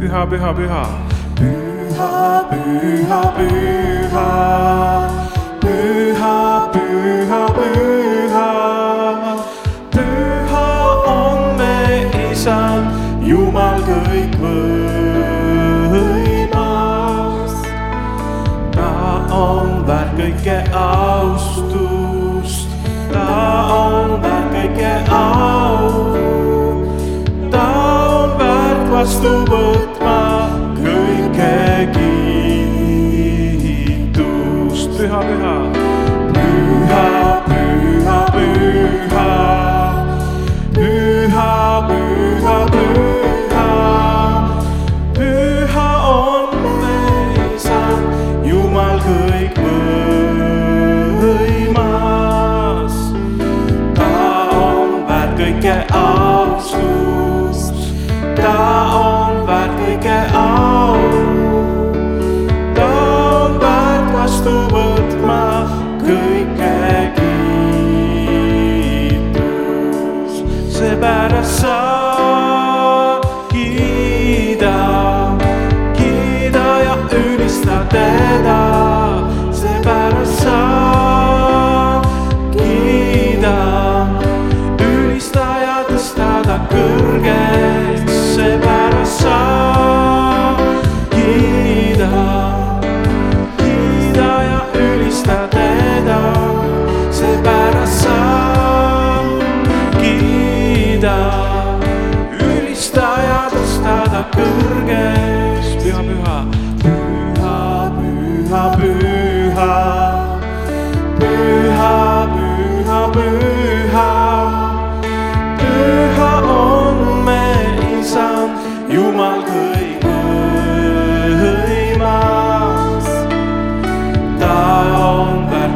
püha, püha, püha. püha, püha, püha, püha, püha, püha. püha on me isand, Jumal kõikvõimas. ta on väärt kõike austust, ta on väärt kõike au. ta on väärt vastuvõttu.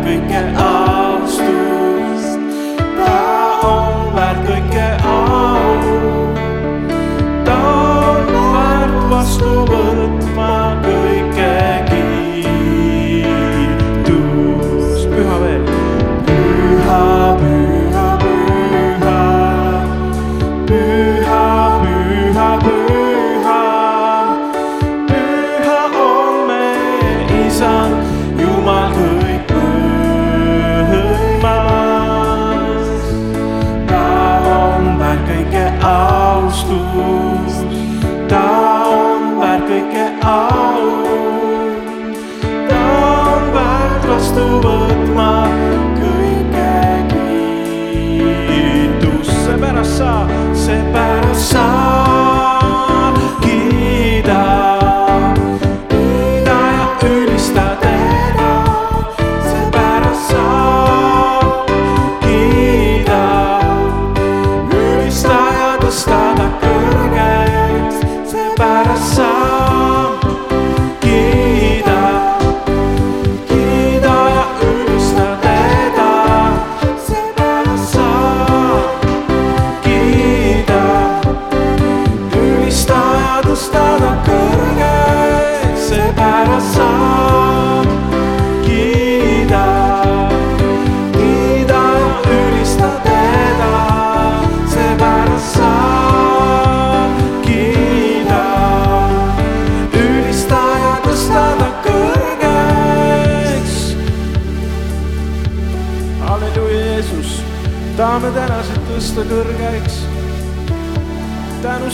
began. you.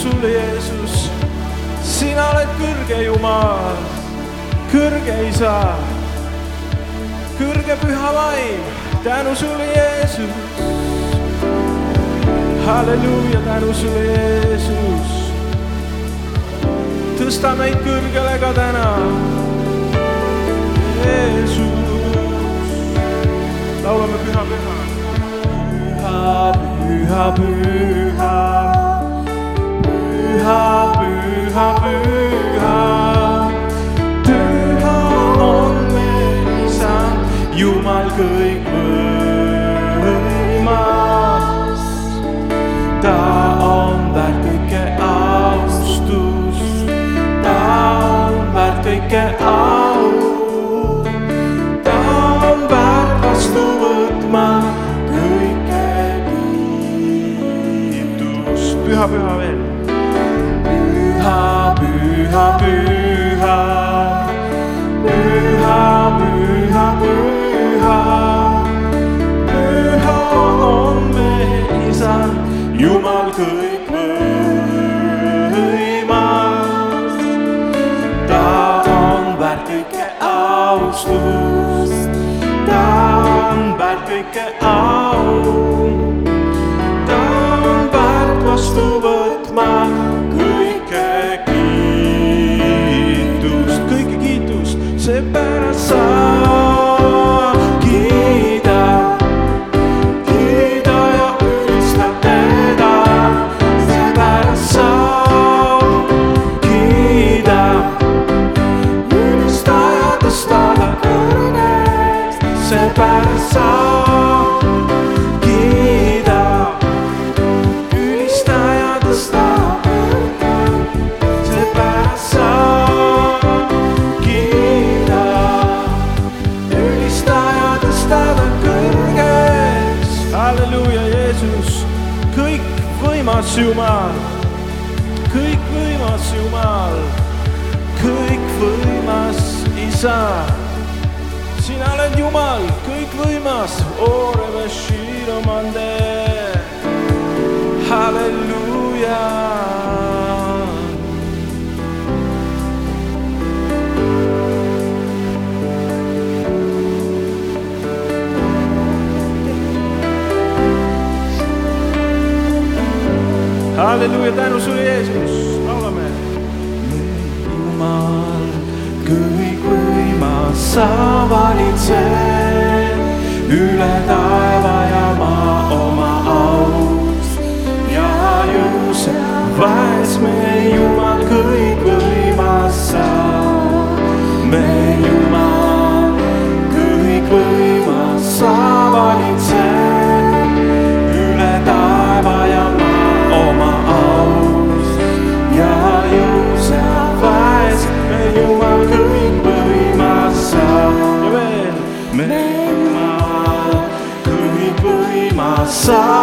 sul, Jeesus. sina oled kõrge Jumal, kõrge Isa, kõrge Püha Vaim, tänu sulle, Jeesus. halleluuja, tänu sulle, Jeesus. tõsta meid kõrgele ka täna, Jeesus. laulame Püha, Püha. Püha, Püha, Püha. 下 büyü ha büyü ha Düha on mê san Yêu mal cười kõikvõimas. ta on väärt kõike austust, ta on väärt kõike au. ta on väärt vastu võtma kõike kiitust, kõike kiitust, seepärast sa. Jumal, kõikvõimas Jumal, kõikvõimas Isa. sina oled Jumal, kõikvõimas. halleluuja Halleluja, tänu sulle, Jeesus, laulame. Jumal, kõik võimas, sa valitsed üle taeva. passar.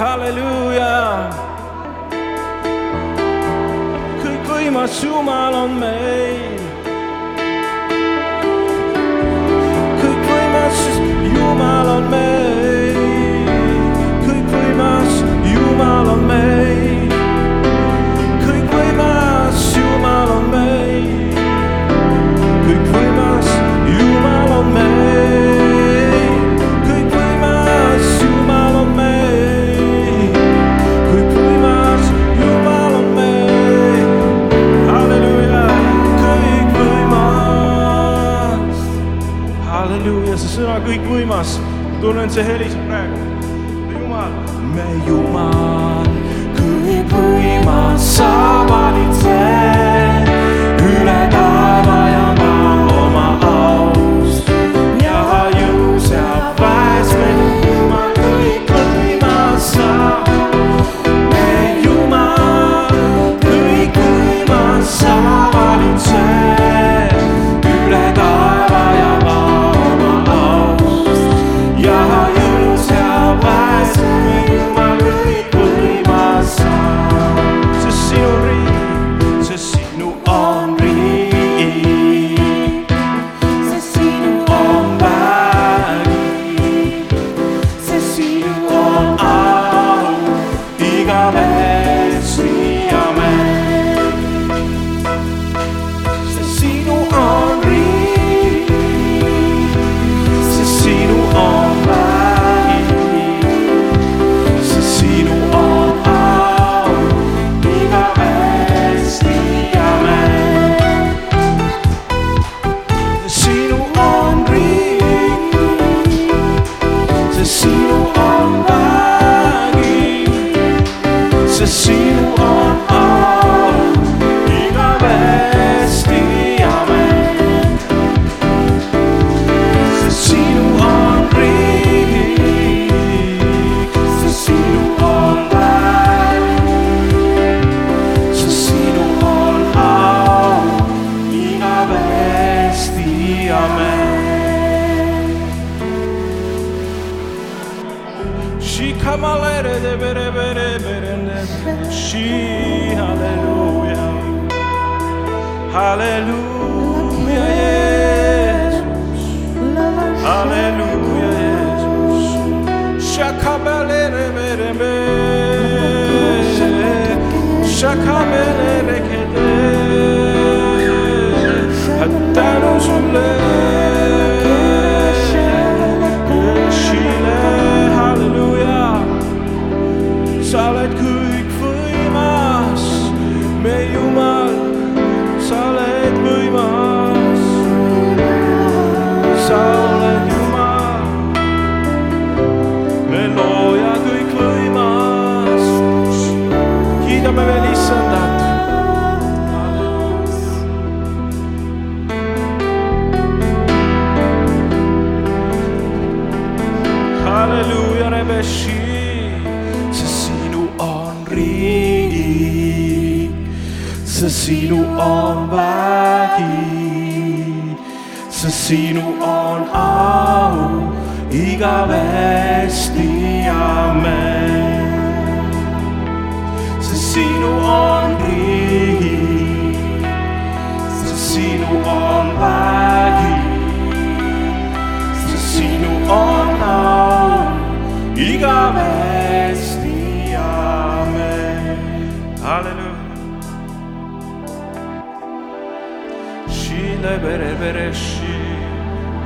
halleluuja. kõik võimas Jumal on meil. tunnen, see heliseb praegu.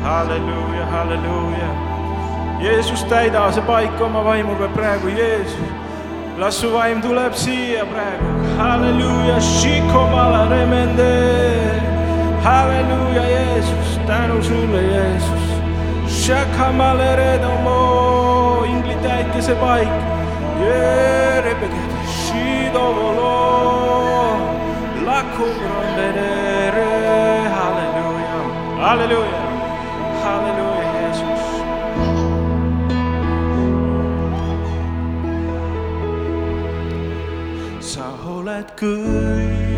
halleluuja, halleluuja. Jeesus, täida see paik oma vaimuga praegu, Jeesus. las su vaim tuleb siia praegu, halleluuja, šikomala remende. halleluuja, Jeesus, tänu sulle, Jeesus. Shakamale redomo, ingli täitke see paik. Jeerebegede, šidovolo, lakubrondede. Aleluia. Aleluia, Jesus. So let küll.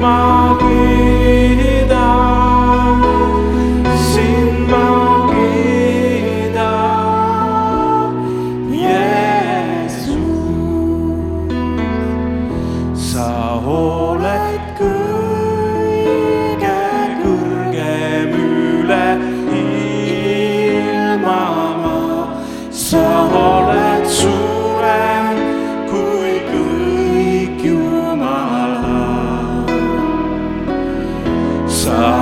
Mom. Sa